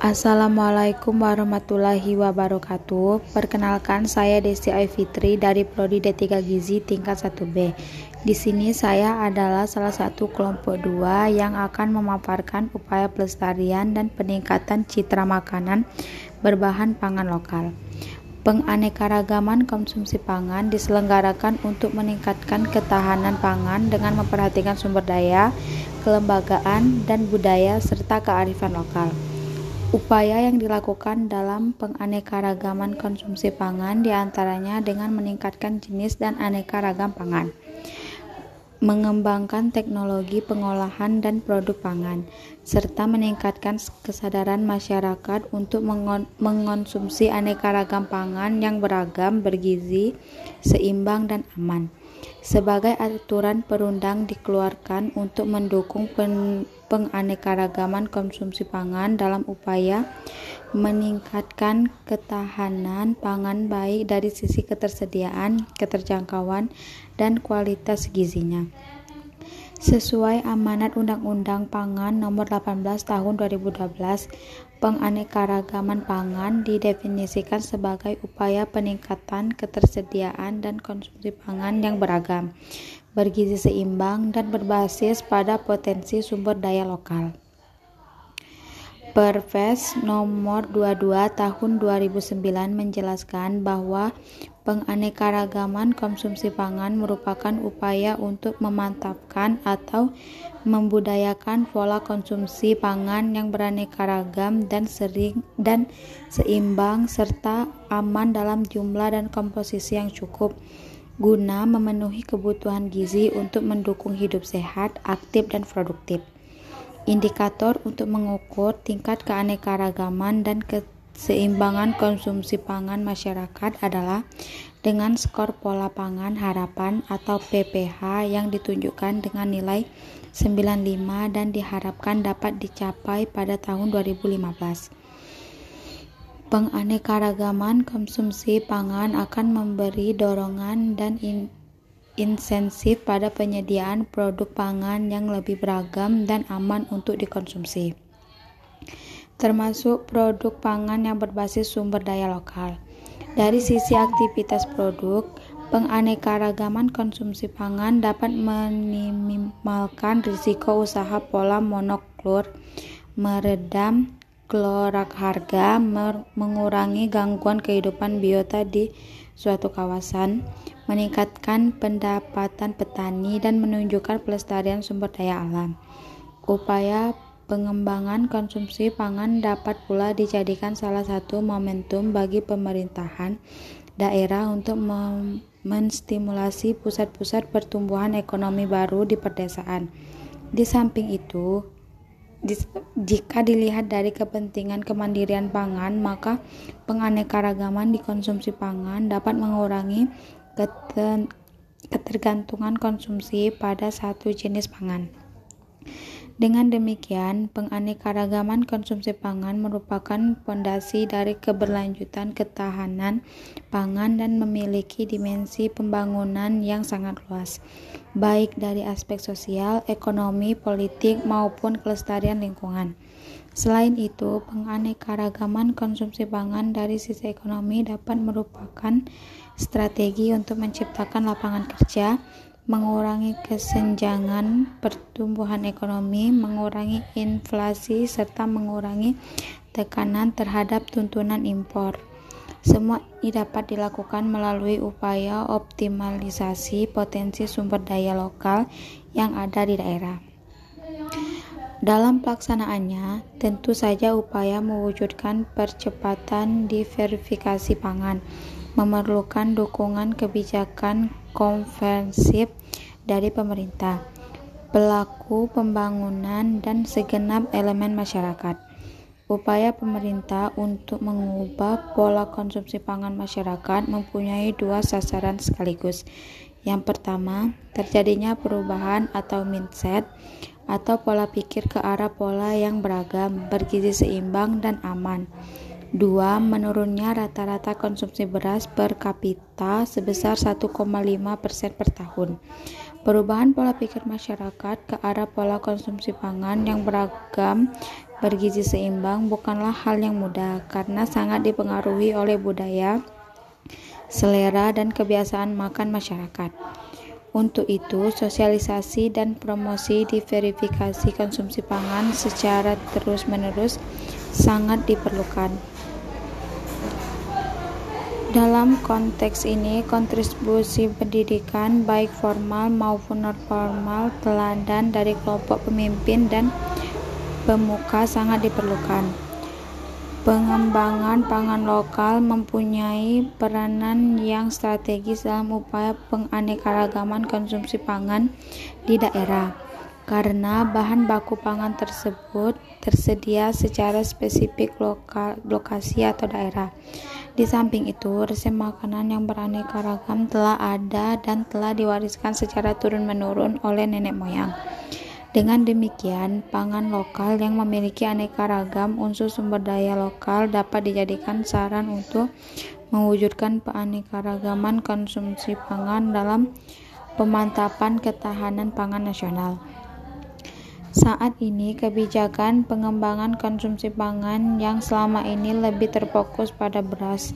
Assalamualaikum warahmatullahi wabarakatuh. Perkenalkan saya Desi Aifitri dari Prodi D3 Gizi tingkat 1B. Di sini saya adalah salah satu kelompok dua yang akan memaparkan upaya pelestarian dan peningkatan citra makanan berbahan pangan lokal. Penganekaragaman konsumsi pangan diselenggarakan untuk meningkatkan ketahanan pangan dengan memperhatikan sumber daya, kelembagaan, dan budaya serta kearifan lokal. Upaya yang dilakukan dalam penganekaragaman konsumsi pangan di antaranya dengan meningkatkan jenis dan aneka ragam pangan, mengembangkan teknologi pengolahan dan produk pangan, serta meningkatkan kesadaran masyarakat untuk mengonsumsi aneka ragam pangan yang beragam, bergizi, seimbang, dan aman. Sebagai aturan perundang dikeluarkan untuk mendukung pen penganekaragaman konsumsi pangan dalam upaya meningkatkan ketahanan pangan baik dari sisi ketersediaan, keterjangkauan, dan kualitas gizinya. Sesuai amanat Undang-Undang Pangan Nomor 18 Tahun 2012, penganekaragaman pangan didefinisikan sebagai upaya peningkatan ketersediaan dan konsumsi pangan yang beragam, bergizi seimbang, dan berbasis pada potensi sumber daya lokal. Perpres nomor 22 tahun 2009 menjelaskan bahwa penganekaragaman konsumsi pangan merupakan upaya untuk memantapkan atau membudayakan pola konsumsi pangan yang beraneka ragam dan sering dan seimbang serta aman dalam jumlah dan komposisi yang cukup guna memenuhi kebutuhan gizi untuk mendukung hidup sehat, aktif, dan produktif. Indikator untuk mengukur tingkat keanekaragaman dan keseimbangan konsumsi pangan masyarakat adalah dengan skor pola pangan harapan atau PPH yang ditunjukkan dengan nilai 95 dan diharapkan dapat dicapai pada tahun 2015. Penganekaragaman konsumsi pangan akan memberi dorongan dan in insentif pada penyediaan produk pangan yang lebih beragam dan aman untuk dikonsumsi, termasuk produk pangan yang berbasis sumber daya lokal. Dari sisi aktivitas produk, penganekaragaman konsumsi pangan dapat meminimalkan risiko usaha pola monokultur, meredam gelorak harga mengurangi gangguan kehidupan biota di suatu kawasan, meningkatkan pendapatan petani, dan menunjukkan pelestarian sumber daya alam. Upaya pengembangan konsumsi pangan dapat pula dijadikan salah satu momentum bagi pemerintahan daerah untuk menstimulasi pusat-pusat pertumbuhan ekonomi baru di pedesaan. Di samping itu, jika dilihat dari kepentingan kemandirian pangan, maka penganekaragaman di konsumsi pangan dapat mengurangi ketergantungan konsumsi pada satu jenis pangan. Dengan demikian, penganekaragaman konsumsi pangan merupakan fondasi dari keberlanjutan ketahanan pangan dan memiliki dimensi pembangunan yang sangat luas, baik dari aspek sosial, ekonomi, politik, maupun kelestarian lingkungan. Selain itu, penganekaragaman konsumsi pangan dari sisi ekonomi dapat merupakan strategi untuk menciptakan lapangan kerja, mengurangi kesenjangan pertumbuhan ekonomi, mengurangi inflasi, serta mengurangi tekanan terhadap tuntunan impor. Semua ini dapat dilakukan melalui upaya optimalisasi potensi sumber daya lokal yang ada di daerah. Dalam pelaksanaannya, tentu saja upaya mewujudkan percepatan diverifikasi pangan memerlukan dukungan kebijakan konvensif dari pemerintah, pelaku pembangunan, dan segenap elemen masyarakat. Upaya pemerintah untuk mengubah pola konsumsi pangan masyarakat mempunyai dua sasaran sekaligus. Yang pertama, terjadinya perubahan atau mindset atau pola pikir ke arah pola yang beragam, bergizi seimbang, dan aman. Dua, menurunnya rata-rata konsumsi beras per kapita sebesar 1,5 persen per tahun. Perubahan pola pikir masyarakat ke arah pola konsumsi pangan yang beragam, bergizi seimbang bukanlah hal yang mudah karena sangat dipengaruhi oleh budaya, selera, dan kebiasaan makan masyarakat. Untuk itu, sosialisasi dan promosi diverifikasi konsumsi pangan secara terus-menerus sangat diperlukan. Dalam konteks ini, kontribusi pendidikan baik formal maupun non-formal teladan dari kelompok pemimpin dan pemuka sangat diperlukan. Pengembangan pangan lokal mempunyai peranan yang strategis dalam upaya penganekaragaman konsumsi pangan di daerah, karena bahan baku pangan tersebut tersedia secara spesifik lokal, lokasi atau daerah. Di samping itu, resep makanan yang beraneka ragam telah ada dan telah diwariskan secara turun-menurun oleh nenek moyang. Dengan demikian, pangan lokal yang memiliki aneka ragam unsur sumber daya lokal dapat dijadikan saran untuk mewujudkan keanekaragaman konsumsi pangan dalam pemantapan ketahanan pangan nasional. Saat ini, kebijakan pengembangan konsumsi pangan yang selama ini lebih terfokus pada beras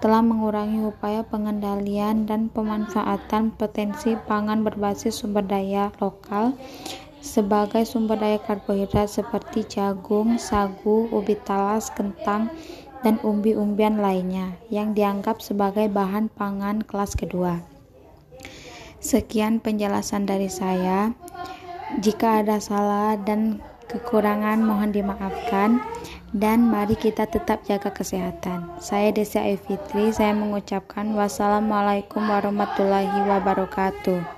telah mengurangi upaya pengendalian dan pemanfaatan potensi pangan berbasis sumber daya lokal sebagai sumber daya karbohidrat seperti jagung, sagu, ubi talas, kentang, dan umbi-umbian lainnya yang dianggap sebagai bahan pangan kelas kedua. Sekian penjelasan dari saya. Jika ada salah dan kekurangan mohon dimaafkan dan mari kita tetap jaga kesehatan. Saya Desi Fitri, saya mengucapkan wassalamualaikum warahmatullahi wabarakatuh.